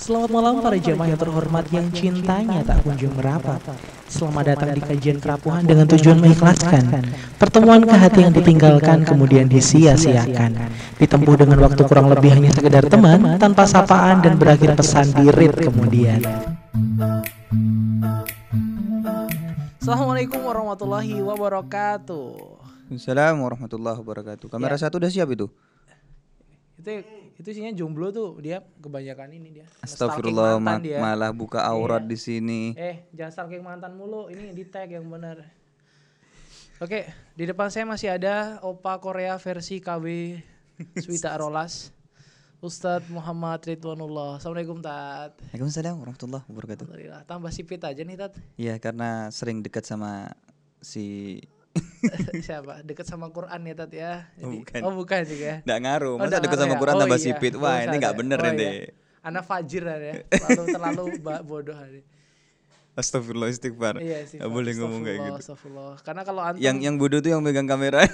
Selamat malam para jamaah yang terhormat yang cintanya tak kunjung merapat. Selamat datang di kajian kerapuhan dengan tujuan mengikhlaskan. Pertemuan ke hati yang ditinggalkan kemudian disia-siakan. Ditempuh dengan waktu kurang lebih hanya sekedar teman tanpa sapaan dan berakhir pesan di read kemudian. Assalamualaikum warahmatullahi wabarakatuh. Assalamualaikum warahmatullahi wabarakatuh. Kamera Ya. satu udah siap itu? Itu itu isinya jomblo tuh dia kebanyakan ini dia. Astagfirullah, ma- dia. malah buka aurat Iya. di sini. Eh, jangan stalking mantan mulu. Ini di tag yang benar. Oke, di depan saya masih ada Opa Korea versi KW Swita Rolas. Ustadz Muhammad Ridwanullah. Assalamualaikum Tat. Waalaikumsalam warahmatullahi wabarakatuh. Alhamdulillah. Tambah sipit aja nih Tat. Iya, karena sering dekat sama si Siapa? Deket sama Quran ya Tat ya. Oh, Jadi- bukan. Oh bukan juga. nggak ngaruh. Oh, Masa dekat ngaruh sama ya? Quran Oh, tambah iya. sipit. Oh, Wah, ini nggak sadar. bener Oh, ini. iya. Anak fajir ya. Terlalu terlalu bodoh hari. Astagfirullah istighfar. Iya sih. Nggak boleh ngomong kayak gitu. Astagfirullah. Karena kalau antum Yang yang bodoh tuh yang megang kamera.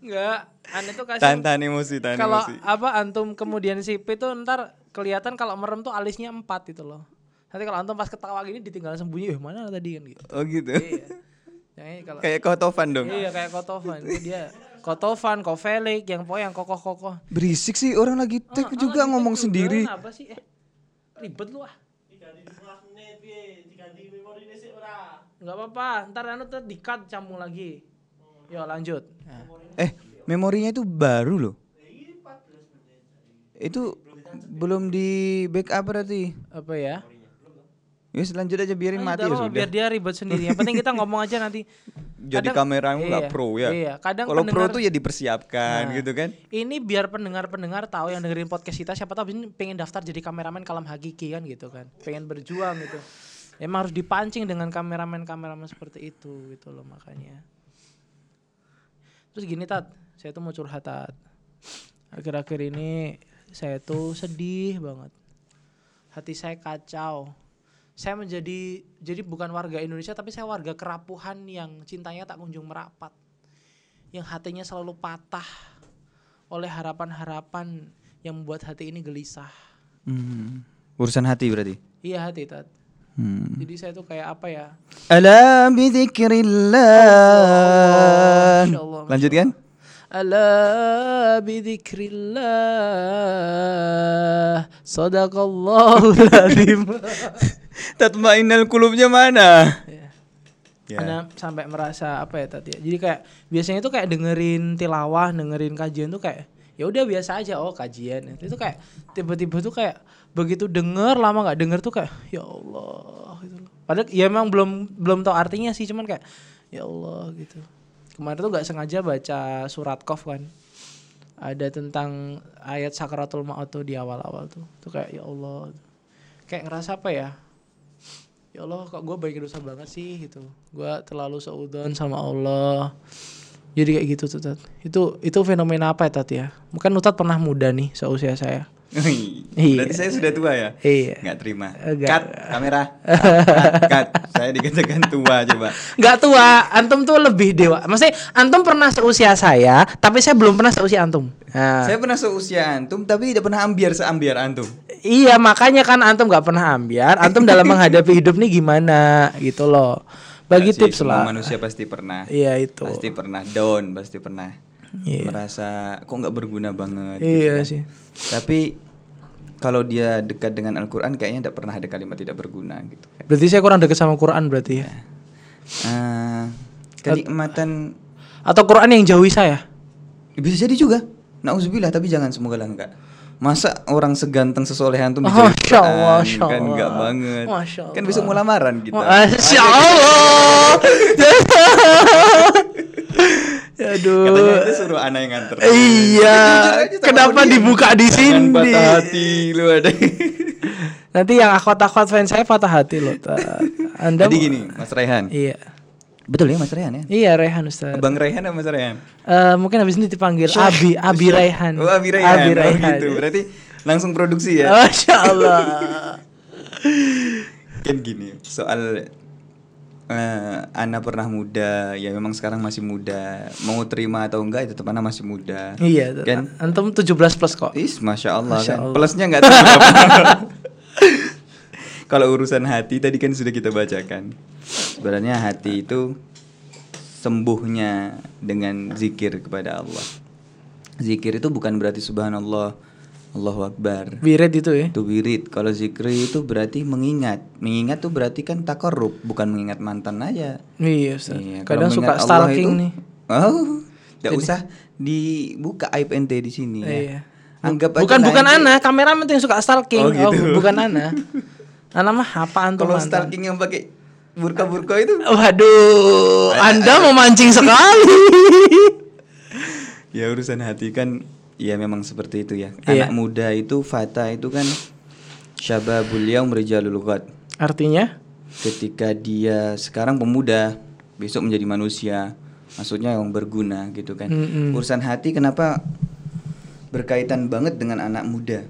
enggak, aneh tuh kasih tahan tahan emosi, tahan kalau apa antum kemudian sipit tuh ntar kelihatan kalau merem tuh alisnya empat gitu loh. Nanti kalau antum pas ketawa gini ditinggal sembunyi, eh mana tadi kan gitu. Oh gitu. iya. Yang ini kalau Kayak kotofan dong. iya kayak Kotovan itu dia. Kotovan, Kovelik, yang pokoknya yang kokoh-kokoh. Berisik sih orang lagi tag Ah, juga ah, ngomong juga, sendiri. Kenapa sih? Eh, ribet lu ah. Enggak apa-apa, ntar anu tuh di-cut camu lagi. Yo lanjut. Nah. Eh, memorinya itu baru loh. Itu belum di backup berarti. Apa ya? Ya lanjut aja biarin Ah, mati ya sudah. biar dia ribet sendiri. Yang penting kita ngomong aja nanti. Jadi Kadang- kameramu nggak iya, pro ya. Iya, kadang Kalau pro tuh ya dipersiapkan Nah. gitu kan. Ini biar pendengar-pendengar tahu yang dengerin podcast kita siapa tahu ini pengen daftar jadi kameramen kalam hakiki kan gitu kan. Pengen berjuang gitu. Emang harus dipancing dengan kameramen-kameramen seperti itu gitu loh makanya. Terus gini Tat, saya tuh mau curhat Tat. Akhir-akhir ini saya tuh sedih banget. Hati saya kacau. Saya menjadi jadi bukan warga Indonesia tapi saya warga kerapuhan yang cintanya tak kunjung merapat. Yang hatinya selalu patah oleh harapan-harapan yang membuat hati ini gelisah. Hmm. Urusan hati berarti. Iya hati Tat. Hmm. Jadi saya tuh kayak apa ya? Ala bidzikrillah. Lanjut kan? Sadaqallahu lazim Tatmainnal qulubnya mana? Ya. Ya. Anda sampai merasa apa ya tadi ya? Jadi kayak biasanya tuh kayak dengerin tilawah, dengerin kajian tuh kayak ya udah biasa aja oh kajian itu kayak tiba-tiba tuh kayak begitu denger lama nggak denger tuh kayak ya Allah gitu loh. Padahal ya emang belum belum tahu artinya sih cuman kayak ya Allah gitu. Kemarin tuh nggak sengaja baca surat Qaf kan. Ada tentang ayat sakaratul maut tuh di awal-awal tuh. Tuh kayak ya Allah. Kayak ngerasa apa ya? Ya Allah kok gue baik dosa banget sih gitu gue terlalu seudon sama Allah jadi kayak gitu tuh Tat. itu itu fenomena apa ya Tat ya mungkin Utat pernah muda nih seusia saya Iya. Berarti saya sudah tua ya? iya Nggak terima. Enggak. Cut kamera. Cut, cut. Saya dikatakan tua coba. nggak tua antum tuh lebih dewa maksudnya antum pernah seusia saya tapi saya belum pernah seusia antum nah, Saya pernah seusia antum tapi tidak pernah ambiar seambiar antum. Iya makanya kan antum nggak pernah ambiar antum dalam menghadapi hidup nih gimana gitu loh bagi sih, tips semua lah manusia pasti pernah. iya itu Pasti pernah down, pasti pernah. Iya. Merasa kok nggak berguna banget. gitu iya kan. sih Tapi kalau dia dekat dengan Al-Quran kayaknya tidak pernah ada kalimat tidak berguna gitu. berarti saya kurang dekat sama Quran berarti ya Ah, kenikmatan atau Quran yang jauhi saya bisa jadi juga. Nauzubillah tapi jangan semoga lah enggak. Masa orang seganteng sesoleh antum dijauhi Masya Allah, Quran? Masya kan enggak banget. Masya Kan Allah. besok mau lamaran kita. Masya Allah. Aduh. Katanya itu suruh anak yang nganter. Iya. Kenapa dia. dibuka di sini? patah hati lu ada. Nanti yang akhwat-akhwat fans saya patah hati loh. Anda Jadi gini, Mas Rehan. Iya. Betul ya Mas Rehan ya? Iya Rehan Ustaz. Bang Rehan apa Mas Rehan? Eh, mungkin habis ini dipanggil Abi Abi Rehan. Oh, Abi Rehan. Abi Oh, Rehan. gitu. Berarti langsung produksi ya? Masya Allah. kan gini soal eh, Ana pernah muda, ya memang sekarang masih muda. Mau terima atau enggak, ya tetap Ana masih muda. Iya, Kan? antum 17 plus kok. Is, masya Allah Masya kan. Allah. Plusnya nggak tahu. Kalau urusan hati tadi kan sudah kita bacakan. Sebenarnya hati itu sembuhnya dengan zikir kepada Allah. Zikir itu bukan berarti subhanallah, Allahu Akbar. Wirid itu ya. Itu wirid. Kalau zikri itu berarti mengingat. Mengingat tuh berarti kan takarrub, bukan mengingat mantan aja. Iya, Ustaz. Iya, Kadang suka stalking itu- nih. Oh, tidak usah dibuka aib ente di sini ya. Iya. Anggap aja Bukan bukan nanti- Ana, kameramen tuh yang suka stalking. Oh, gitu. bukan Ana. Ana mah apaan tuh Kalau stalking yang pakai burka-burka itu Waduh, Anda memancing sekali. ya urusan hati kan ya memang seperti itu ya. Iya. Anak muda itu fata itu kan syababul yaum rijalul ghad. Artinya? Ketika dia sekarang pemuda, besok menjadi manusia. Maksudnya yang berguna gitu kan. Mm-mm. Urusan hati kenapa berkaitan banget dengan anak muda?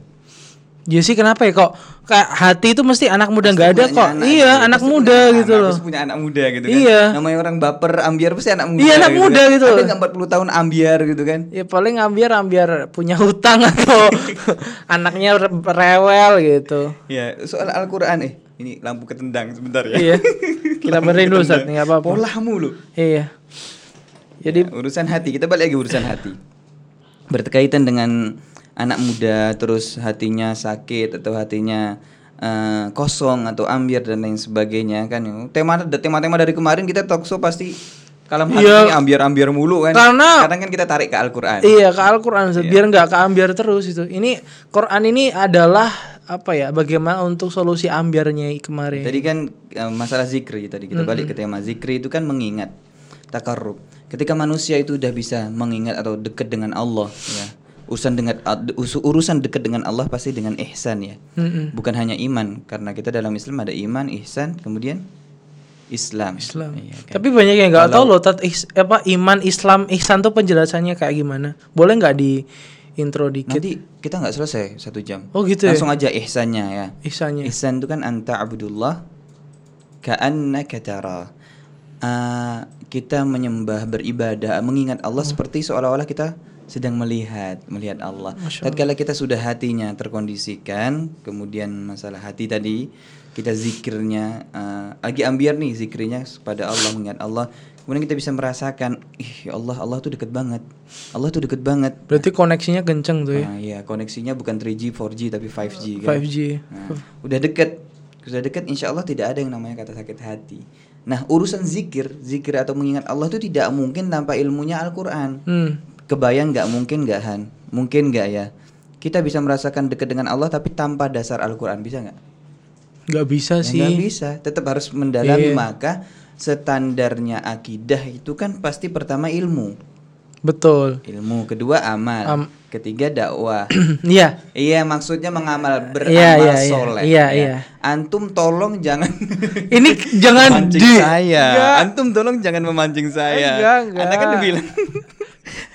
Ya sih kenapa ya kok kayak hati itu mesti anak muda nggak ada kok. punya iya, gitu. anak Pasti muda punya gitu anak, loh. Punya anak muda gitu kan. Iya. Namanya orang baper ambiar pasti anak muda. Iya, anak muda kan. gitu. Ada nggak 40 tahun ambiar gitu kan? Ya paling ambiar ambiar punya hutang atau anaknya re- rewel gitu. Ya, soal Al-Qur'an eh ini lampu ketendang sebentar ya. Iya. Kita benerin dulu Ustaz, nggak apa-apa. Polamu lu. Iya. Jadi Ya, urusan hati, kita balik lagi urusan hati. Berkaitan dengan anak muda terus hatinya sakit atau hatinya eh, kosong atau ambiar dan lain sebagainya kan. Tema tema-tema dari kemarin kita talkshow pasti kalau hati Iya. ambiar-ambiar mulu kan. Karena- Kadang kan kita tarik ke Al-Qur'an. Iya ke Al-Quran Ustaz. biar nggak keambiar terus itu. Ini Quran ini adalah apa ya? Bagaimana untuk solusi ambiarnya kemarin? Tadi kan eh, masalah zikri tadi kita balik ke tema zikri itu kan mengingat takarrub. Ketika manusia itu udah bisa mengingat atau dekat dengan Allah ya. Urusan dengan us- urusan dekat dengan Allah pasti dengan ihsan ya. Mm-mm. Bukan hanya iman karena kita dalam Islam ada iman, ihsan, kemudian Islam. Islam. Iya kan? Tapi banyak yang nggak tahu loh tat ihs- apa iman Islam ihsan tuh penjelasannya kayak gimana? Boleh nggak di intro dikit Nanti kita nggak selesai satu jam. Oh, gitu ya? Langsung aja ihsannya ya. ihsannya? Ihsan itu kan anta abdullah ka'annaka tara. Ah, kita menyembah, beribadah, mengingat Allah seperti seolah-olah kita sedang melihat, melihat Allah. Tatkala kita sudah hatinya terkondisikan, kemudian masalah hati tadi, kita zikirnya ah, lagi ambiar nih zikirnya kepada Allah, mengingat Allah. Kemudian kita bisa merasakan, ih ya Allah, Allah tuh deket banget. Allah tuh deket banget. Berarti koneksinya kenceng tuh ya. Nah, iya, koneksinya bukan 3G, 4G tapi 5G kan. 5G. Nah, udah deket, sudah deket, insya Allah tidak ada yang namanya kata sakit hati. Nah, urusan zikir, zikir atau mengingat Allah itu tidak mungkin tanpa ilmunya Al-Quran. Hmm. Kebayang nggak mungkin nggak Han? Mungkin nggak ya? Kita bisa merasakan dekat dengan Allah tapi tanpa dasar Al-Quran bisa nggak? Nggak bisa Ya, sih. nggak bisa. Tetap harus mendalami Iya. maka standarnya akidah itu kan pasti pertama ilmu, Betul. ilmu kedua amal, Am- ketiga dakwah. Iya. Iya maksudnya mengamal beramal Iya, iya, iya. soleh. Iya, ya. iya. Antum tolong jangan Ini jangan memancing di saya. Enggak. Antum tolong jangan memancing saya. Enggak, enggak. Anda kan bilang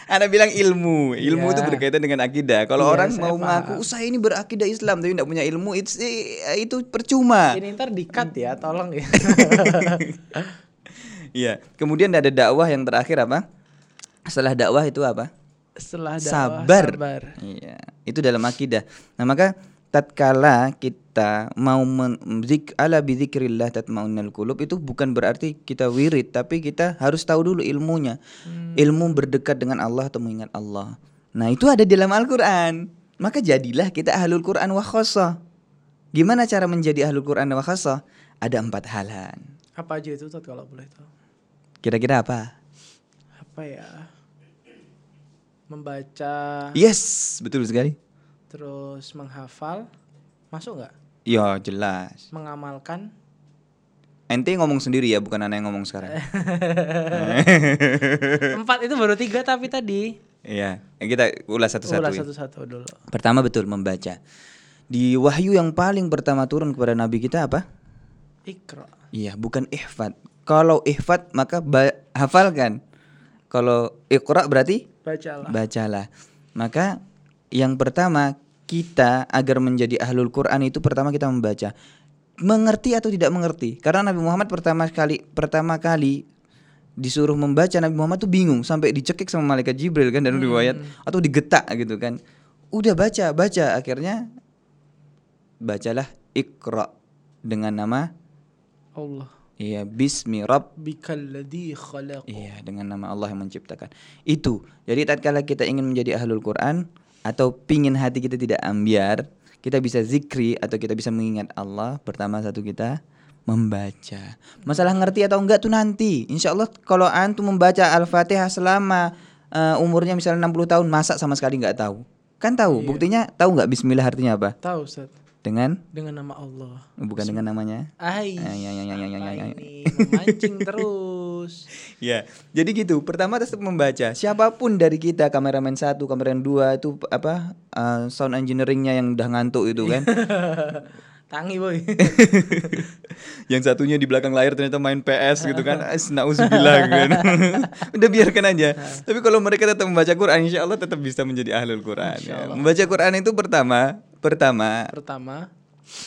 Anda bilang ilmu, ilmu Iya. itu berkaitan dengan akidah. Kalau Iya, orang mau mengaku, "Oh, saya ini berakidah Islam tapi tidak punya ilmu, it's, eh, itu percuma. Ini ntar dikat ya, tolong ya. Iya. Kemudian ada dakwah yang terakhir apa? Setelah dakwah itu apa? Setelah dakwah, sabar. sabar. Iya, itu dalam akidah. Nah, maka tatkala kita mau men- zik ala bidzikrillah tatmaunnal qulub itu bukan berarti kita wirid, tapi kita harus tahu dulu ilmunya. Ilmu berdekat dengan Allah atau mengingat Allah. Nah, itu ada di dalam Al-Qur'an. Maka jadilah kita ahlul Qur'an wa khassah. Gimana cara menjadi ahlul Qur'an wa khassah? Ada empat halan. Apa aja itu Tot kalau boleh tahu? Kira-kira apa? Apa ya? Membaca Yes, betul sekali. terus menghafal masuk nggak? Ya, jelas. Mengamalkan Ente ngomong sendiri ya, bukan anak yang ngomong sekarang. empat itu baru tiga tapi tadi Iya, kita ulas satu-satu. ulas ya. satu-satu dulu. Pertama betul membaca. Di wahyu yang paling pertama turun kepada nabi kita apa? Ikra. Iya, bukan ihfad. Kalau ihfad maka hafalkan. Kalau iqra berarti Bacalah. bacalah. Maka yang pertama kita agar menjadi ahlul Quran itu pertama kita membaca. mengerti atau tidak mengerti. Karena Nabi Muhammad pertama kali pertama kali disuruh membaca Nabi Muhammad tuh bingung sampai dicekik sama malaikat Jibril kan dalam riwayat atau digetak gitu kan. Udah baca, baca akhirnya bacalah Iqra dengan nama Allah. iya bismi rabb Bikalladzi khalaq. Iya, dengan nama Allah yang menciptakan. Itu. Jadi tatkala kita ingin menjadi ahlul Quran atau pingin hati kita tidak ambiar, kita bisa zikri atau kita bisa mengingat Allah. Pertama satu kita membaca. Masalah ngerti atau enggak tuh nanti. Insya Allah kalau antum membaca Al-Fatihah selama eh, umurnya misalnya 60 tahun, masa sama sekali nggak tahu. Kan tahu, buktinya tahu nggak bismillah artinya apa? Tahu Ustaz. Dengan Dengan nama Allah. bukan dengan namanya. Ai. Ya, ya, ya, ya, apa ya. ini memancing terus. Ya, jadi gitu. Pertama tetap membaca. Siapa pun dari kita, kameramen satu, kameramen dua itu apa uh, sound engineeringnya yang udah ngantuk itu kan. Tangi boy. yang satunya di belakang layar ternyata main PS gitu kan. Nauzubillah kan. udah biarkan aja. Tapi kalau mereka tetap membaca Quran, insya Allah tetap bisa menjadi ahlul Quran. Ya. Membaca Quran itu pertama, pertama Pertama,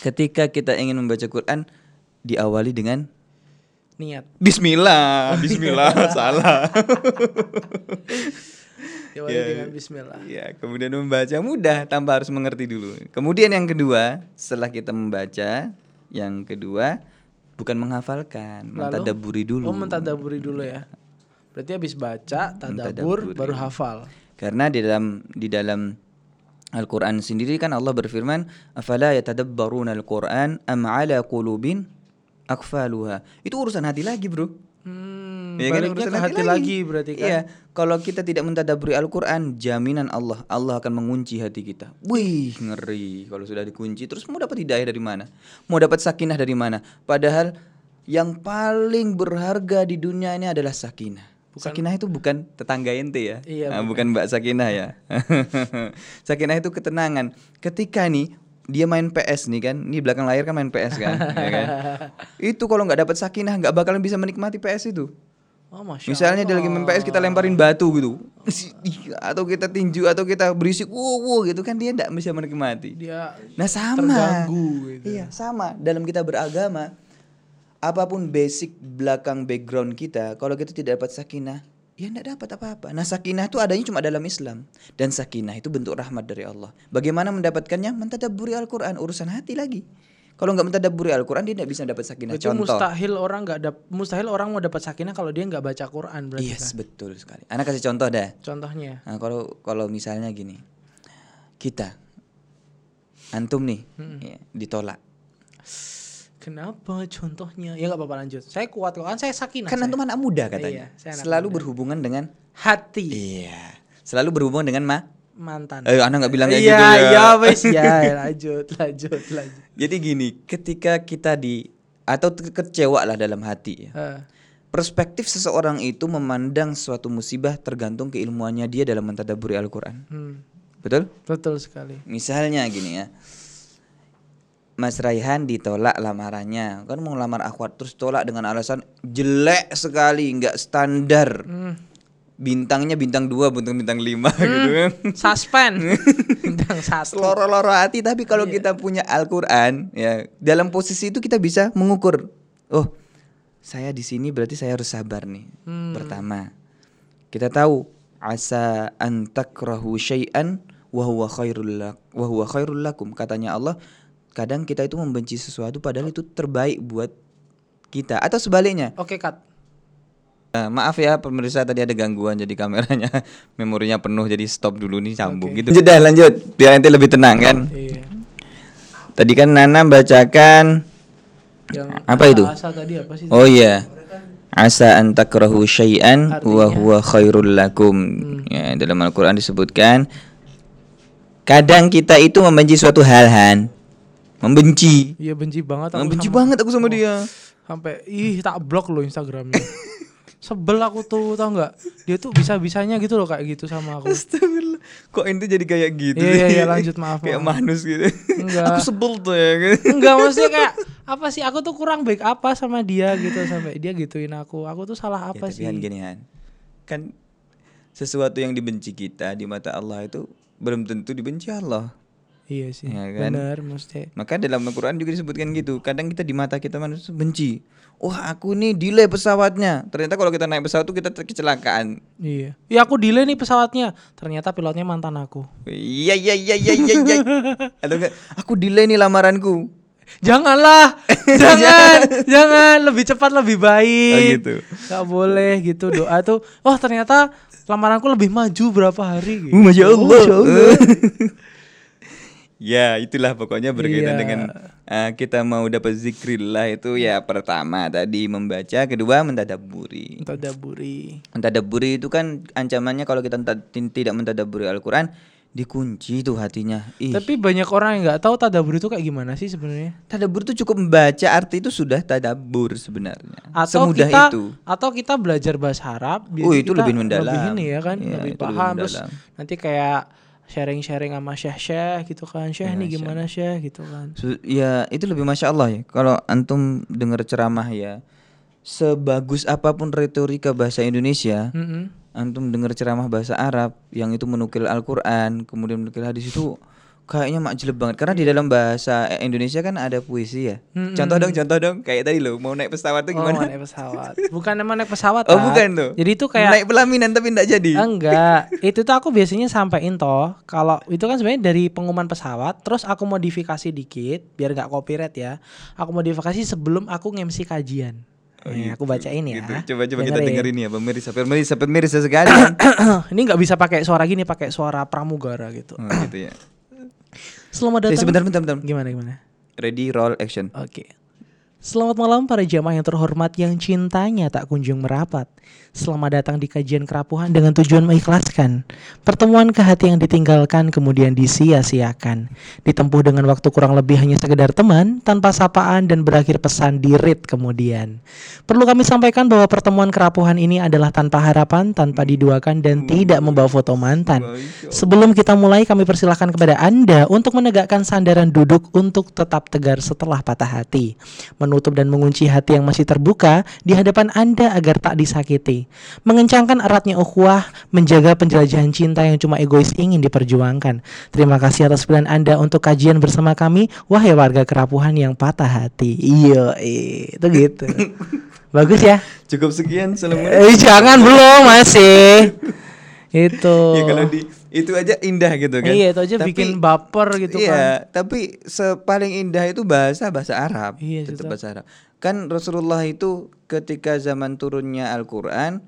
ketika kita ingin membaca Quran diawali dengan niat. Bismillah, Bismillah, salah. Ya. dengan bismillah. Ya, kemudian membaca mudah tanpa harus mengerti dulu. Kemudian yang kedua, setelah kita membaca, yang kedua bukan menghafalkan, Lalu? mentadaburi dulu. Oh, mentadaburi dulu ya. Berarti habis baca, tadabur, baru hafal. Karena di dalam di dalam Al-Qur'an sendiri kan Allah berfirman, "Afala yatadabbaruna al-Qur'an am 'ala qulubin akfaluha." Itu urusan hati lagi, Bro. Hmm, Ya kan, urusan ke hati, lagi. berarti kan. Iya, kalau kita tidak mentadaburi Al-Qur'an, jaminan Allah, Allah akan mengunci hati kita. Wih, ngeri kalau sudah dikunci. Terus mau dapat hidayah dari mana? Mau dapat sakinah dari mana? Padahal yang paling berharga di dunia ini adalah sakinah. Sakinah itu bukan tetangga ente ya. Iya, Nah, bukan Mbak Sakinah ya. sakinah itu ketenangan. Ketika nih dia main PS nih kan, ini belakang layar kan main PS kan, ya kan? Itu kalau nggak dapat sakinah nggak bakalan bisa menikmati PS itu. Oh, masya Misalnya dia lagi main PS kita lemparin batu gitu. atau kita tinju atau kita berisik wow, wow gitu kan dia tidak bisa menikmati. Dia Nah sama. terganggu gitu. Iya sama. Dalam kita beragama, apa pun basic belakang background kita, kalau kita tidak dapat sakinah, ya tidak dapat apa-apa. Nah sakinah itu adanya cuma dalam Islam dan sakinah itu bentuk rahmat dari Allah. Bagaimana mendapatkannya? Mentadaburi Al-Quran urusan hati lagi. Kalau nggak mentadaburi Al-Quran dia tidak bisa dapat sakinah. Berarti Contoh. mustahil orang nggak dap mustahil orang mau dapat sakinah kalau dia nggak baca Quran berarti Yes kan. betul sekali. Anak kasih contoh dah. Contohnya. Nah, kalau kalau misalnya gini, kita, antum nih, ya, ditolak. Kenapa contohnya? Ya nggak apa-apa lanjut. Saya kuat kok kan saya sakinah. Saya. antum anak muda Iya, katanya. saya anak Selalu muda. berhubungan dengan hati iya, selalu berhubungan dengan ma. mantan. Eh, anak nggak bilang kayak iya, gitu ya. Iya, wes ya, lanjut, lanjut, lanjut. Jadi gini, ketika kita di atau kecewa lah dalam hati ya. Perspektif seseorang itu memandang suatu musibah tergantung keilmuannya dia dalam mentadaburi Al-Qur'an. hmm, Betul? betul sekali. Misalnya gini ya. Mas Raihan ditolak lamarannya. Kan mau lamar akhwat terus tolak dengan alasan jelek sekali nggak standar. Hmm, bintangnya bintang dua bintang bintang lima gitu kan. Suspend. Bintang satu. loro-loro hati tapi kalau kita punya Al-Quran ya dalam posisi itu kita bisa mengukur oh saya di sini berarti saya harus sabar nih. Hmm. pertama kita tahu asa an takrahu syai'an wa huwa khairul lak wa huwa khairul lakum. Katanya Allah kadang kita itu membenci sesuatu padahal itu terbaik buat kita atau sebaliknya Oke, cut. Nah, maaf ya pemirsa tadi ada gangguan jadi kameranya memorinya penuh jadi stop dulu nih sambung gitu. Sudah lanjut biar nanti lebih tenang kan. Iya. Tadi kan Nana bacakan Yang Apa itu? Asa tadi apa sih? oh iya. Asa an takrahu syai'an wa huwa khairul lakum. Ya, dalam Al-Qur'an disebutkan kadang kita itu membenci suatu hal Han. Membenci. Iya benci banget aku Membenci sama- banget aku sama dia. sampai ih tak blok loh Instagramnya. Sebel aku tuh tau nggak? Dia tuh bisa bisanya gitu loh kayak gitu sama aku. Astagfirullah. Kok ente jadi kayak gitu? Iya, iya, iya, lanjut, maaf, Kayak maaf. manus gitu. Enggak. Aku sebel tuh ya. Enggak maksudnya kayak apa sih? Aku tuh kurang baik apa sama dia gitu sampai dia gituin aku. Aku tuh salah apa ya, sih? Han gini Han. Kan sesuatu yang dibenci kita di mata Allah itu belum tentu dibenci Allah. Iya sih. Ya kan? Benar mesti. Maka dalam Al-Quran juga disebutkan gitu. Kadang kita di mata kita manusia benci. Wah aku nih delay pesawatnya. Ternyata kalau kita naik pesawat tuh kita kecelakaan. Iya. Ya aku delay nih pesawatnya. Ternyata pilotnya mantan aku. Iya iya iya iya iya. iya. Atau enggak, aku delay nih lamaranku. Janganlah, jangan, jangan lebih cepat lebih baik. Oh, gitu. Gak boleh gitu doa tuh. Oh ternyata lamaranku lebih maju berapa hari. Gitu. Uh, Masya Allah. Masya Allah. ya itulah pokoknya berkaitan Iya. dengan uh, kita mau dapat zikrillah itu ya pertama tadi membaca, kedua mentadaburi. Tadaburi. Mentadaburi itu kan ancamannya kalau kita tidak mentadaburi Al-Quran dikunci tuh hatinya. Ih, Tapi banyak orang yang nggak tahu tadabur itu kayak gimana sih sebenarnya. tadabur itu cukup membaca arti itu sudah tadabur sebenarnya. Atau Semudah kita, itu. atau kita belajar bahasa Arab. Oh, itu kita lebih mendalam. Lebih ini ya kan, Iya, lebih itu lebih paham. Terus nanti kayak sharing-sharing sama syekh-syekh gitu kan. Syekh Iya, nih gimana syekh gitu kan. Ya itu lebih masya Allah ya. Kalau antum dengar ceramah ya, sebagus apa pun retorika bahasa Indonesia, Mm-mm. antum dengar ceramah bahasa Arab yang itu menukil Al-Quran, kemudian menukil hadis itu kayaknya makjeleb banget. Karena di dalam bahasa Indonesia kan ada puisi ya. Mm-mm. Contoh dong, contoh dong. Kayak tadi loh, mau naik pesawat tuh Oh, gimana? naik pesawat. Bukan emang naik pesawat. Oh bukan tuh. Jadi itu kayak naik pelaminan tapi enggak jadi. Enggak, itu tuh aku biasanya sampein toh kalau itu kan sebenarnya dari pengumuman pesawat, terus aku modifikasi dikit biar nggak copyright ya. Aku modifikasi sebelum aku nge-MC kajian. Nih, aku bacain ya. Gitu. Coba coba kita Dengerin. dengerin ya, pemirsa, pemirsa, pemirsa sekali. Ini nggak bisa pakai suara gini, pakai suara pramugara gitu. oh, gitu ya. Selamat Eh, datang. sebentar, bentar, bentar. Gimana gimana? Ready, roll, action. Oke. Selamat malam para jamaah yang terhormat yang cintanya tak kunjung merapat. Selamat datang di kajian kerapuhan dengan tujuan mengikhlaskan. Pertemuan ke hati yang ditinggalkan kemudian disia-siakan. Ditempuh dengan waktu kurang lebih hanya sekedar teman, tanpa sapaan dan berakhir pesan di read kemudian. Perlu kami sampaikan bahwa pertemuan kerapuhan ini adalah tanpa harapan, tanpa diduakan dan tidak membawa foto mantan. Sebelum kita mulai kami persilahkan kepada Anda untuk menegakkan sandaran duduk untuk tetap tegar setelah patah hati. Menutup dan mengunci hati yang masih terbuka di hadapan Anda agar tak disakiti. Mengencangkan eratnya ukhuwah, menjaga penjelajahan cinta yang cuma egois ingin diperjuangkan. Terima kasih atas pilihan Anda untuk kajian bersama kami, wahai warga kerapuhan yang patah hati. Iya, itu gitu. Bagus ya? Cukup sekian selamat. Eh, jangan belum masih. Itu. Ya kalau di itu aja indah gitu kan. Iya, itu aja Tapi- bikin baper gitu iya, tapi sepaling indah itu bahasa bahasa Arab. Iya, tetap bahasa Arab. Kan Rasulullah itu ketika zaman turunnya Al-Qur'an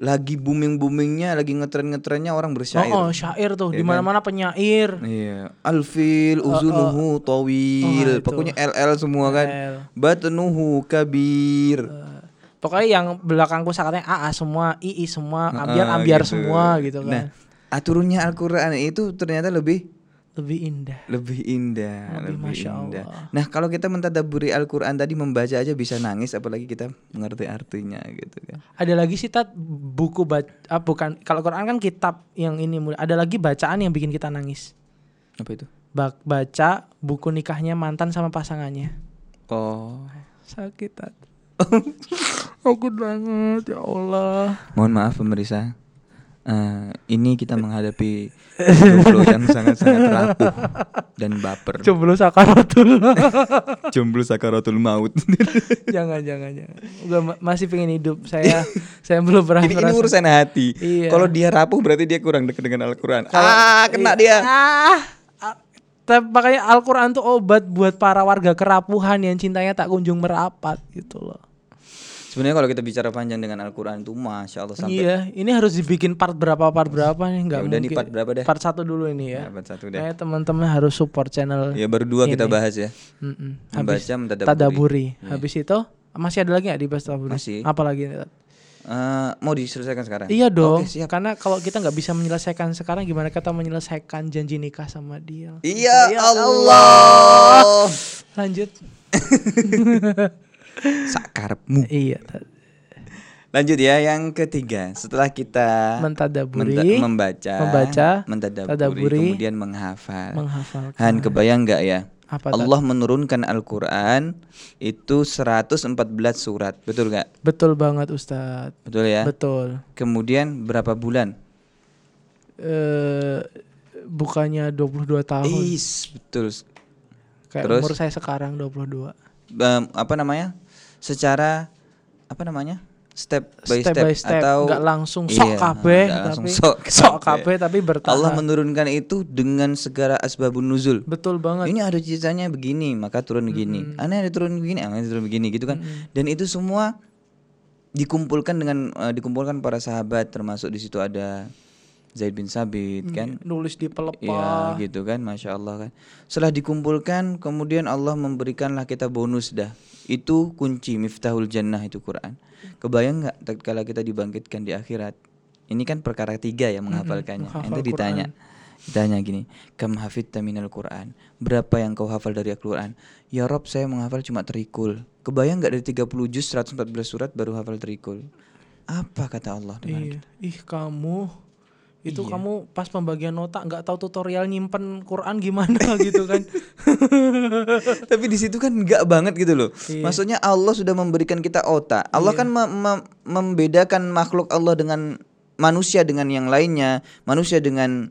lagi booming-boomingnya, lagi ngetren-ngetrennya orang bersyair. Oh, oh, syair tuh Iya di mana-mana penyair. Iya, alfil uzunuhu tawil. Oh, itu. Pokoknya LL semua kan. LL. Batnuhu kabir. Pokoknya yang belakangku sakatnya AA semua, II semua, Heeh, ambiar ambiar gitu. semua gitu kan. Nah, aturunnya Al-Qur'an itu ternyata lebih Lebih indah. lebih indah, Lebih lebih, Masya indah. Allah. Nah, kalau kita mentadaburi Al-Qur'an tadi membaca aja bisa nangis apalagi kita mengerti artinya gitu kan. Ada lagi sih tat buku baca ah, bukan kalau Quran kan kitab yang ini mulai. Ada lagi bacaan yang bikin kita nangis. Apa itu? Baca buku nikahnya mantan sama pasangannya. Oh. Sakit tat. Aku banget ya Allah. Mohon maaf pemirsa. Eh, ini kita menghadapi jomblo yang sangat-sangat rapuh dan baper. Coba sakaratul. Jomblo sakaratul maut. jangan jangan jangan. Gua ma- masih pengen hidup. Saya saya belum pernah ini, ini urusan hati. Iya. Kalau dia rapuh berarti dia kurang dekat dengan Al-Qur'an. Ah, kena iya. dia. Ah, ah, tapi makanya Al-Quran tuh obat buat para warga kerapuhan yang cintanya tak kunjung merapat gitu loh. Sebenarnya kalau kita bicara panjang dengan Al-Qur'an itu Masya Allah sampai Iya, ini harus dibikin part berapa part berapa nih nggak Ya udah nih mungkin. part berapa deh? Part satu dulu ini ya. Dapat satu deh. Kayak teman-teman harus support channel. Ya baru dua kita Ini. bahas ya. Mm-mm. Membaca, Habis mentadaburi. tadaburi. Habis itu masih ada lagi nggak di bahas tadaburi? Masih. Apa lagi? Eh, mau diselesaikan sekarang? Iya dong. Siap. Karena kalau kita nggak bisa menyelesaikan sekarang, gimana kita menyelesaikan janji nikah sama dia? Iya Ya Allah. Lanjut. Sakarepmu. iya. Lanjut ya yang ketiga. Setelah kita Mentadaburi, menta- membaca, membaca, mentadaburi, tadaburi, kemudian menghafal. menghafalkan. Han kebayang nggak ya? Apa? Allah menurunkan Al-Qur'an itu 114 surat, betul nggak? Betul banget Ustadz. Betul ya. Betul. Kemudian berapa bulan? Eh bukannya 22 tahun. Is, betul. Kayak terus? umur saya sekarang 22. Em, apa namanya? Secara apa namanya? Step by step, step, by step atau nggak langsung sok Iya, kabeh nggak langsung tapi sok sok kabeh. tapi bertahap. Allah menurunkan itu dengan segala asbabun nuzul. Betul banget. Ini ada ceritanya begini, maka turun begini. Aneh ada turun begini, aneh turun begini gitu kan. Dan itu semua dikumpulkan dengan eh, dikumpulkan para sahabat termasuk di situ ada Zaid bin Sabit kan. Nulis di pelepah. gitu kan, masya Allah kan. Setelah dikumpulkan, kemudian Allah memberikanlah kita bonus dah. Itu kunci miftahul jannah itu Quran. Kebayang nggak tatkala kita dibangkitkan di akhirat? Ini kan perkara tiga ya menghafalkannya. menghafal Ente ditanya, ditanya gini, kam hafidta minal Quran? Berapa yang kau hafal dari Al-Quran? Ya Rob, saya menghafal cuma terikul. Kebayang nggak dari 30 juz 114 surat baru hafal terikul? Apa kata Allah dengan Iya. Ih kamu itu kamu pas pembagian nota nggak tahu tutorial nyimpen Quran gimana gitu kan. Tapi di situ kan enggak banget gitu loh. Iya. Maksudnya Allah sudah memberikan kita otak. Allah kan mem- mem- membedakan makhluk Allah dengan manusia dengan yang lainnya, manusia dengan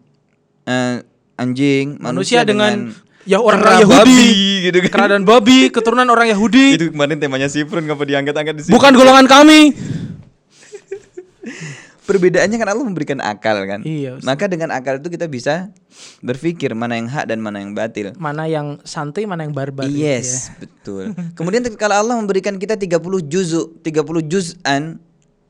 eh, anjing, Manusia dengan, ya orang kera Yahudi, babi, gitu kan. kera dan babi, keturunan orang Yahudi. Itu kemarin temanya Sifrun ngapa diangkat-angkat di sini? Bukan golongan kami. Perbedaannya kan Allah memberikan akal kan. Iya, Ustaz. Maka dengan akal itu kita bisa berpikir mana yang hak dan mana yang batil. Mana yang santai, mana yang barbar. Yes, ya. betul. Kemudian kalau Allah memberikan kita 30 juzu, 30 juz'an,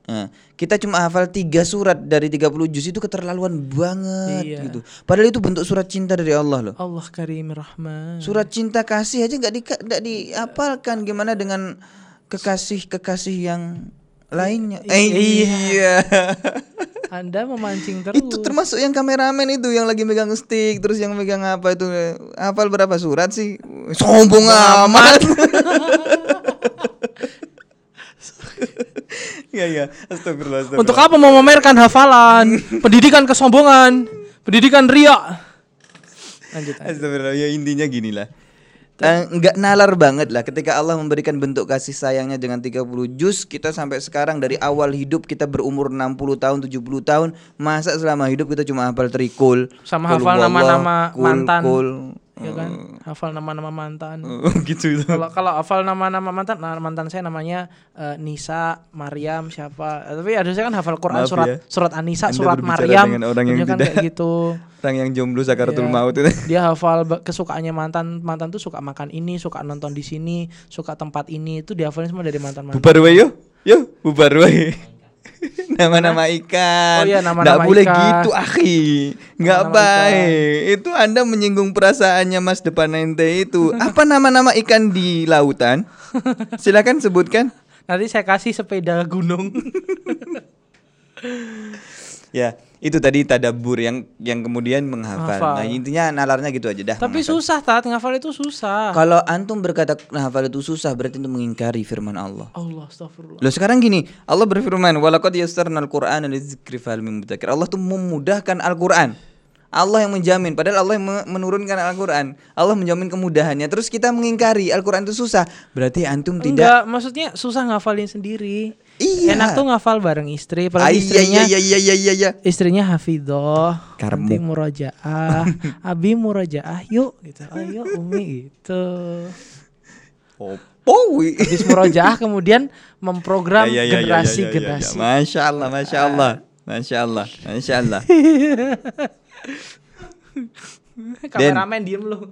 nah, kita cuma hafal tiga surat dari 30 juz itu keterlaluan banget Iya. gitu. Padahal itu bentuk surat cinta dari Allah loh. Allah Karim Rahman. Surat cinta kasih aja nggak di nggak dihafalkan gimana dengan kekasih-kekasih yang lainnya. Eh, iya. Anda memancing terus. itu termasuk yang kameramen itu yang lagi megang stick terus yang megang apa itu hafal berapa surat sih? Sombong amat. Iya iya, astagfirullah, astagfirullah. Untuk apa mau memamerkan hafalan? pendidikan kesombongan, pendidikan ria. Lanjut. lanjut. Astagfirullah, ya intinya gini lah. Eh, nggak nalar banget lah ketika Allah memberikan bentuk kasih sayangnya dengan 30 juz kita sampai sekarang dari awal hidup kita berumur 60 tahun 70 tahun masa selama hidup kita cuma hafal trikul Sama hafal nama-nama mantan. kul. Ya kan? Hafal nama-nama mantan. Oh, gitu itu. Kalau kalau hafal nama-nama mantan, nah, mantan saya namanya eh, Nisa, Maryam, siapa? Eh, tapi ada saya kan hafal Quran Maaf surat ya. surat Anisa, Anda surat dengan orang yang Tentunya kan tidak- kayak gitu. Orang yang jomblo sakaratul Iya. maut itu. Dia hafal kesukaannya mantan, mantan tuh suka makan ini, suka nonton di sini, suka tempat ini, itu dihafalin semua dari mantan-mantan. Bubar wae yo. Yo, bubar wae. Nama-nama ikan. Oh iya, nama-nama Nggak boleh ikan. gitu, akhi. Nggak Nama-nama baik. Itu Anda menyinggung perasaannya Mas depan ente itu. Apa nama-nama ikan di lautan? Silakan sebutkan. Nanti saya kasih sepeda gunung. Ya, itu tadi tadabur yang yang kemudian menghafal. Hafal. Nah, intinya nalarnya gitu aja dah. Tapi menghafal. susah tat ngafal itu susah. Kalau antum berkata menghafal itu susah berarti itu mengingkari firman Allah. Allah astagfirullah. Loh sekarang gini, Allah berfirman, "Walaqad yassarnal Qur'ana lidzikri fahal min mudzakir." Allah tuh memudahkan Al-Qur'an. Allah yang menjamin, padahal Allah yang me- menurunkan Al-Qur'an. Allah menjamin kemudahannya. Terus kita mengingkari Al-Qur'an itu susah. Berarti antum tidak Enggak, maksudnya susah ngafalin sendiri. Iya. Enak tuh ngafal bareng istri, Ah, apalagi iya, istrinya iya iya iya iya iya. istrinya hafidhoh, Karmu. nanti murojaah, abi murojaah yuk gitu, ayo umi gitu. Opo wi. Habis murojaah kemudian memprogram Ya, ya, ya, ya, ya, ya, ya. generasi-generasi. Masya Allah, Masya Allah. Masya Allah, Masya Allah. Kameramen diem lu.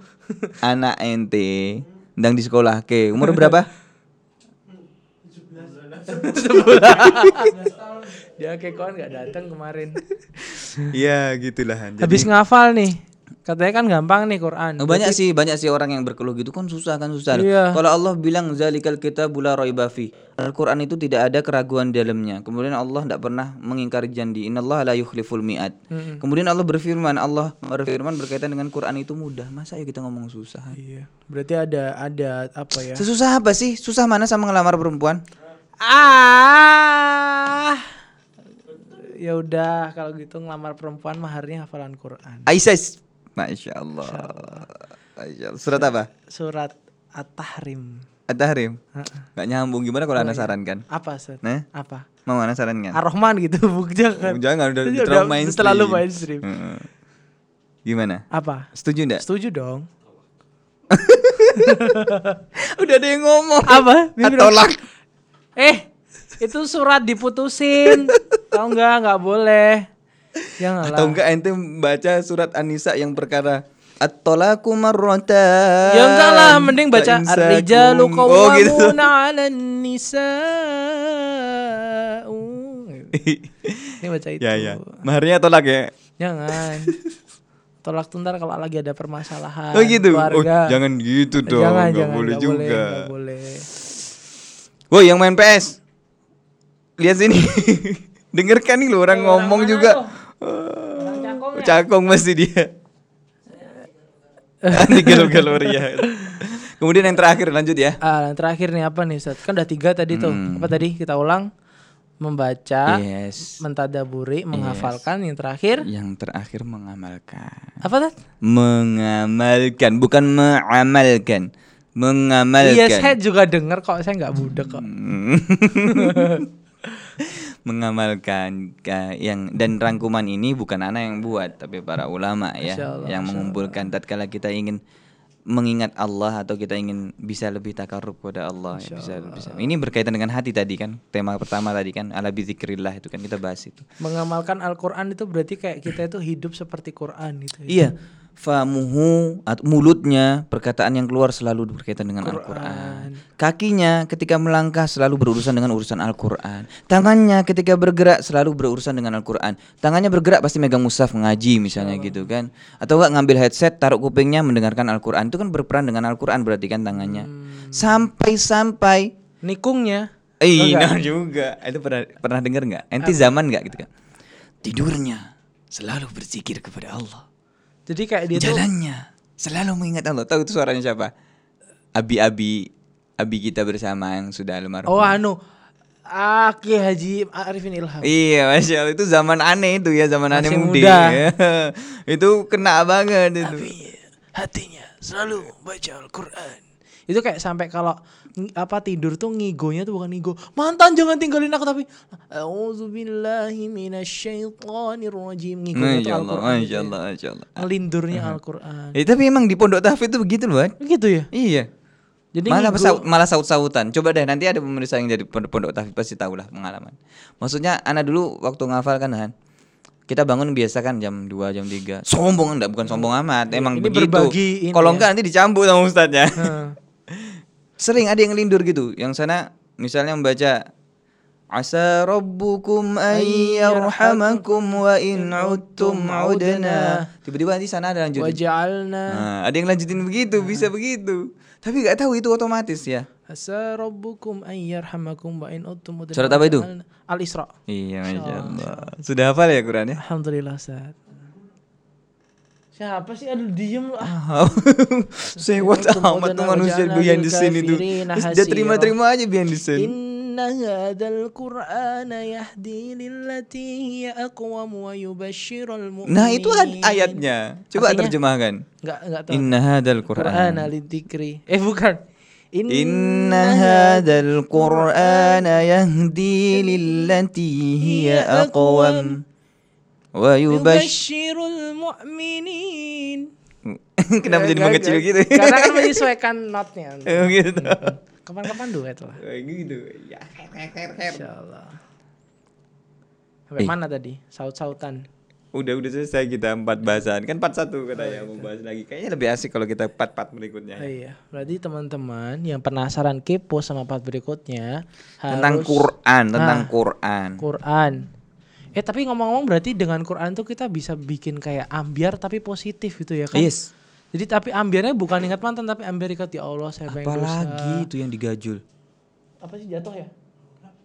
Anak ente ndang di sekolah ke umur berapa? Dia kayak kawan nggak datang kemarin. Iya gitulah. Jadi- Habis ngafal nih, katanya kan gampang nih Quran. Oh, banyak sih banyak sih orang yang berkeluh gitu kan susah kan susah. Iya. Kalau Allah bilang zalikal kitabul la raiba fi. Al-Qur'an itu tidak ada keraguan di dalamnya. Kemudian Allah tidak pernah mengingkari janji. Innallaha la yukhliful mi'ad. Kemudian Allah berfirman, Allah berfirman berkaitan dengan Quran itu mudah. Masa ya kita ngomong susah? Iya. Berarti ada ada apa ya? Sesusah apa sih? Susah mana sama ngelamar perempuan? Ah. Ya udah kalau gitu ngelamar perempuan maharnya hafalan Quran. Aisyah. Masya Allah. Masya Allah. Surat apa? Surat At-Tahrim. At-Tahrim. Gak nyambung gimana kalau anda sarankan? Apa, Ustaz? Nah, Apa? mau anda sarankan? Ar-Rahman gitu, bukan jangan. Oh, jangan udah Udah terlalu mainstream. terlalu mainstream. Heeh. Gimana? Apa? Setuju enggak? Setuju dong. Udah ada yang ngomong. Apa? Bibir- Tolak. Eh, itu surat diputusin. Tahu nggak? Nggak boleh. Janganlah. Atau enggak ente baca surat An-Nisa yang perkara At-tolaku marratan. Ya enggak lah, mending baca. Ar-rijalu Oh gitu. qawwamuna 'alan nisa'u. Ini baca itu. ya ya. Maharnya tolak ya. Jangan. Tolak tuh ntar kalau lagi ada permasalahan Oh gitu. Oh, keluarga. jangan gitu dong. jangan, Nggak jangan, boleh nggak juga. Boleh, nggak boleh. Woi, yang main PS. Lihat sini. Dengarkan nih lo orang Eh, orang ngomong mana juga. tuh? Orang cakong ya? Cakong masih dia. Di galur ya. Kemudian yang terakhir lanjut ya. Ah, yang terakhir nih apa nih Ustaz? Kan udah tiga tadi tuh. Hmm. Apa tadi? Kita ulang. Membaca, Yes. mentadaburi, menghafalkan. Yang terakhir Yang terakhir mengamalkan. apa Tat? Mengamalkan, bukan mengamalkan. Mengamalkan. Iya, saya juga dengar kok. Saya nggak budek kok. Mengamalkan ka- yang dan rangkuman ini bukan anak yang buat tapi para ulama ya Allah, yang mengumpulkan tatkala kita ingin mengingat Allah atau kita ingin bisa lebih takarrub kepada Allah ya, bisa bisa ini berkaitan dengan hati tadi kan tema pertama tadi kan ala bizikrillah itu kan kita bahas itu Mengamalkan Al-Quran itu berarti kayak kita itu hidup seperti Quran gitu ya. iya famuhu atau mulutnya perkataan yang keluar selalu berkaitan dengan Al-Qur'an. Kakinya ketika melangkah selalu berurusan dengan urusan Al-Qur'an. Tangannya ketika bergerak selalu berurusan dengan Al-Qur'an. Tangannya bergerak pasti megang mushaf ngaji misalnya gitu kan. Atau enggak ngambil headset taruh kupingnya mendengarkan Al-Qur'an. Itu kan berperan dengan Al-Qur'an berarti kan tangannya. Sampai-sampai Nikungnya. Eh, nah juga. Itu pernah pernah dengar nggak? Enti zaman nggak gitu kan? Tidurnya selalu berzikir kepada Allah. Jadi kayak dia tuh Jalannya selalu mengingat Allah. Tahu itu suaranya siapa? Abi-abi abi kita bersama yang sudah almarhum. Oh anu Aki Haji Arifin Ilham. Iya, masya Allah itu zaman aneh itu ya zaman aneh muda. muda. ya. itu kena banget itu. Tapi hatinya selalu baca Al-Quran. Itu kayak sampai kalau apa tidur tuh ngigonya tuh bukan ngigo. Mantan jangan tinggalin aku tapi A'udzubillahi minasyaitonirrajim. Ngigonya tuh Al-Quran. gitu masya ya. Allah, masya Allah. Ngelindurnya Al-Quran. Eh, tapi emang di pondok tahfidz itu begitu loh. Wan. Gitu ya. Iya. Jadi malah ngigo- saut, malah saut-sautan. Coba deh nanti ada pemirsa yang jadi pondok, pondok tahfidz pasti tahu lah pengalaman. Maksudnya anak dulu waktu ngafal kan Han. Kita bangun biasa kan jam 2 jam 3. Sombong enggak bukan sombong amat, emang Ini begitu. Kalau ya. enggak nanti dicambuk sama ustadznya. Heeh. Sering ada yang lindur gitu. Yang sana misalnya membaca Asa rabbukum ayyarhamakum wa in udtum udna. Tiba-tiba nanti sana ada lanjutin. Waja'alna Nah, ada yang lanjutin begitu, bisa begitu. Tapi nggak tahu itu otomatis ya. asa rabbukum ayyarhamakum wa in uttum udna Surat apa itu? Al-Isra. Iya, masya Allah. Sudah hafal ya Quran ya? Alhamdulillah Ustaz. Siapa sih? Aduh diem lu. ah. Sewot amat tuh manusia behind the scene itu. Terus dia terima-terima aja behind the scene. Inna hadzal Qur'ana yahdi lillati hiya aqwam wa mu'minin. Nah, itu ayatnya. Coba Artinya? terjemahkan. Enggak enggak tahu. Inna hadzal Qur'ana Qur'an. lidzikri. Eh bukan. Inna hadzal Qur'ana yahdi lillati hiya aqwam wa yubash yubashshirul mu'minin. Kenapa jadi mengecil gitu? Karena kan menyesuaikan notnya. Oh, gitu. Kapan-kapan duet lah. Kayak gitu. Ya. Insyaallah. Sampai Eh. mana tadi? Saut-sautan. Udah udah selesai kita empat bahasan kan part satu katanya mau bahas lagi kayaknya lebih asik kalau kita part part berikutnya Oh, iya. Berarti teman-teman yang penasaran kepo sama part berikutnya tentang harus Quran tentang Ah. Quran Quran. Eh tapi ngomong-ngomong berarti dengan Quran tuh kita bisa bikin kayak ambiar tapi positif gitu ya kan? yes Jadi tapi ambiarnya bukan ingat mantan tapi ambiar ingat ya Allah saya banyak dosa. apalagi itu yang digajul Apa sih jatuh ya?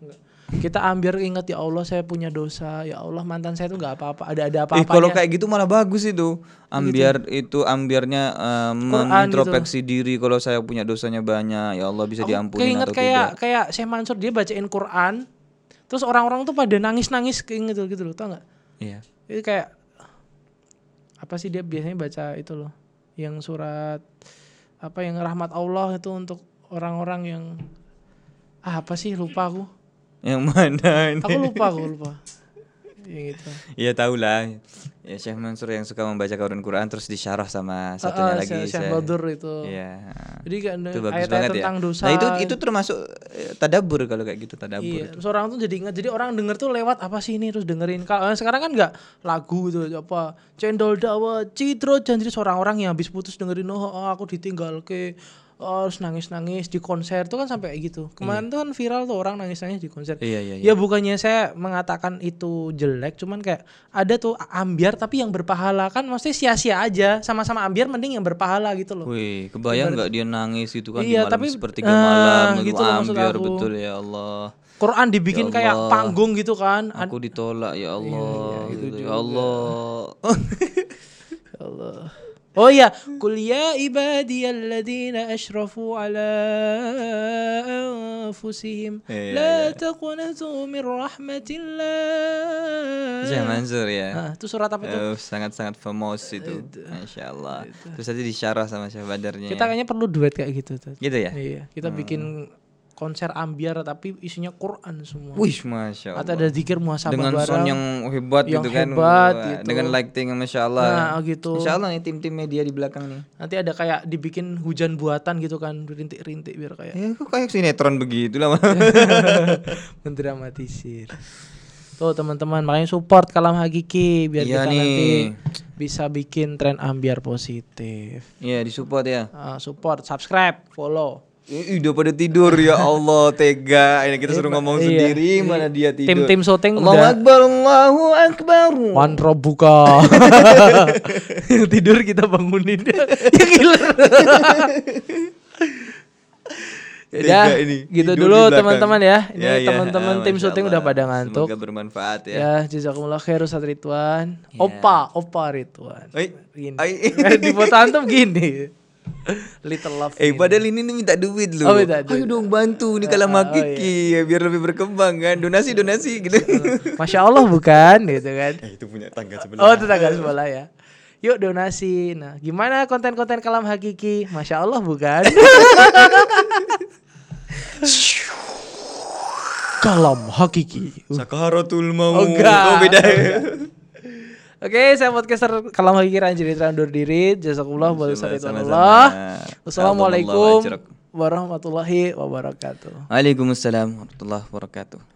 Enggak. Kita ambiar ingat ya Allah saya punya dosa. Ya Allah mantan saya tuh nggak apa-apa. Ada ada eh apa-apanya. kalau kayak gitu malah bagus itu ambiar itu ambiarnya eh, mengintrospeksi diri kalau saya punya dosanya banyak ya Allah bisa Aku diampuni keinget atau kayak tidak kayak Syekh Mansur dia bacain Quran. Terus orang-orang tuh pada nangis-nangis keinget gitu, gitu loh, tau nggak? iya Itu kayak apa sih dia biasanya baca itu loh, yang surat apa yang rahmat Allah itu untuk orang-orang yang ah, apa sih lupa aku. yang mana ini Aku lupa aku lupa. Ya gitu. Iya tahu lah. Ya Syekh Mansur yang suka membaca Quran Terus disyarah sama satunya Ah, ah, lagi. Syekh- Badur itu. Iya. Jadi kan Itu bagus ayat-ayat banget ya. tentang dosa. Nah itu itu termasuk eh, tadabur kalau kayak gitu tadabur. Iya, terus orang tuh jadi ingat. Jadi orang denger tuh lewat apa sih ini terus dengerin. Kalau eh, sekarang kan nggak lagu gitu apa cendol dawa citro janji seorang orang yang habis putus dengerin oh, oh, aku ditinggal ke harus nangis-nangis di konser tuh kan sampai kayak gitu. Kemarin tuh kan viral tuh orang nangis-nangis di konser. Iya iya. iya. Ya bukannya saya mengatakan itu jelek, cuman kayak ada tuh ambiar tapi yang berpahala kan maksudnya sia-sia aja. Sama-sama ambiar mending yang berpahala gitu loh. Wih, kebayang nggak dia nangis itu kan Iya, di malam tapi- sepertiga ah, malam itu gitu loh maksud ambiar aku. betul ya Allah. Quran dibikin Ya kayak panggung gitu kan. Aku ditolak ya Allah. iya, itu gitu. ya Allah. Ya Allah. Oh iya, kul ya ibadiyalladzina asrafu ala anfusihim Iya, la taqnatu min rahmatillah. Syekh Mansur ya. Ah, itu surat apa tuh? Eh, sangat-sangat famous itu. Masya Allah. Terus tadi disyarah sama Syekh Badarnya. Kita kayaknya perlu duet kayak gitu tuh. Gitu ya? Iya, kita bikin konser ambiar tapi isinya Quran semua. Wih, Masya Atau Allah. ada zikir muhasabah Dengan bareng. sound yang hebat Yang gitu kan. hebat gitu. Dengan lighting yang Masya Allah. Nah, gitu. Insya Allah nih tim-tim media di belakang nih. Nanti ada kayak dibikin hujan buatan gitu kan, rintik-rintik biar kayak Ya kok kayak sinetron begitu lah. mendramatisir. Tuh teman-teman makanya support kalam hakiki biar Iya kita nih. nanti bisa bikin tren ambiar positif. Iya, disupport ya. Ah, support, subscribe, follow. Ih, udah pada tidur ya Allah tega. Ini kita suruh ngomong Iya. sendiri mana dia tidur. Tim-tim syuting Allahu udah Akbar, Allahu Akbar. Wan buka. Yang tidur kita bangunin. ya gila. Ya, ini, gitu tidur dulu teman-teman ya. Ini Ya, ya. teman-teman Ah, tim syuting Allah. udah pada ngantuk. Semoga bermanfaat ya. Ya, jazakumullah khair Ustaz Ridwan. Ya. Opa, Opa Ridwan. Oi, Gini. Di foto antum gini. Little love. Eh padahal ini nih minta duit lu. Oh, minta duit. Ayo dong bantu nih kalau Oh, makiki ya, biar lebih berkembang kan. Donasi donasi gitu. Masya Allah bukan gitu kan. Eh, itu punya tangga sebelah. Oh tetangga sebelah ya. Yuk donasi. Nah gimana konten-konten kalam hakiki? Masya Allah bukan. kalam hakiki. Sakaratul maut. Oh, enggak. Oh, beda. Oke, saya podcaster kalam hakiki Ranjiri Trandur diri. Jazakumullah wa. Allah. Wassalamualaikum warahmatullahi wabarakatuh. Waalaikumsalam warahmatullahi wabarakatuh.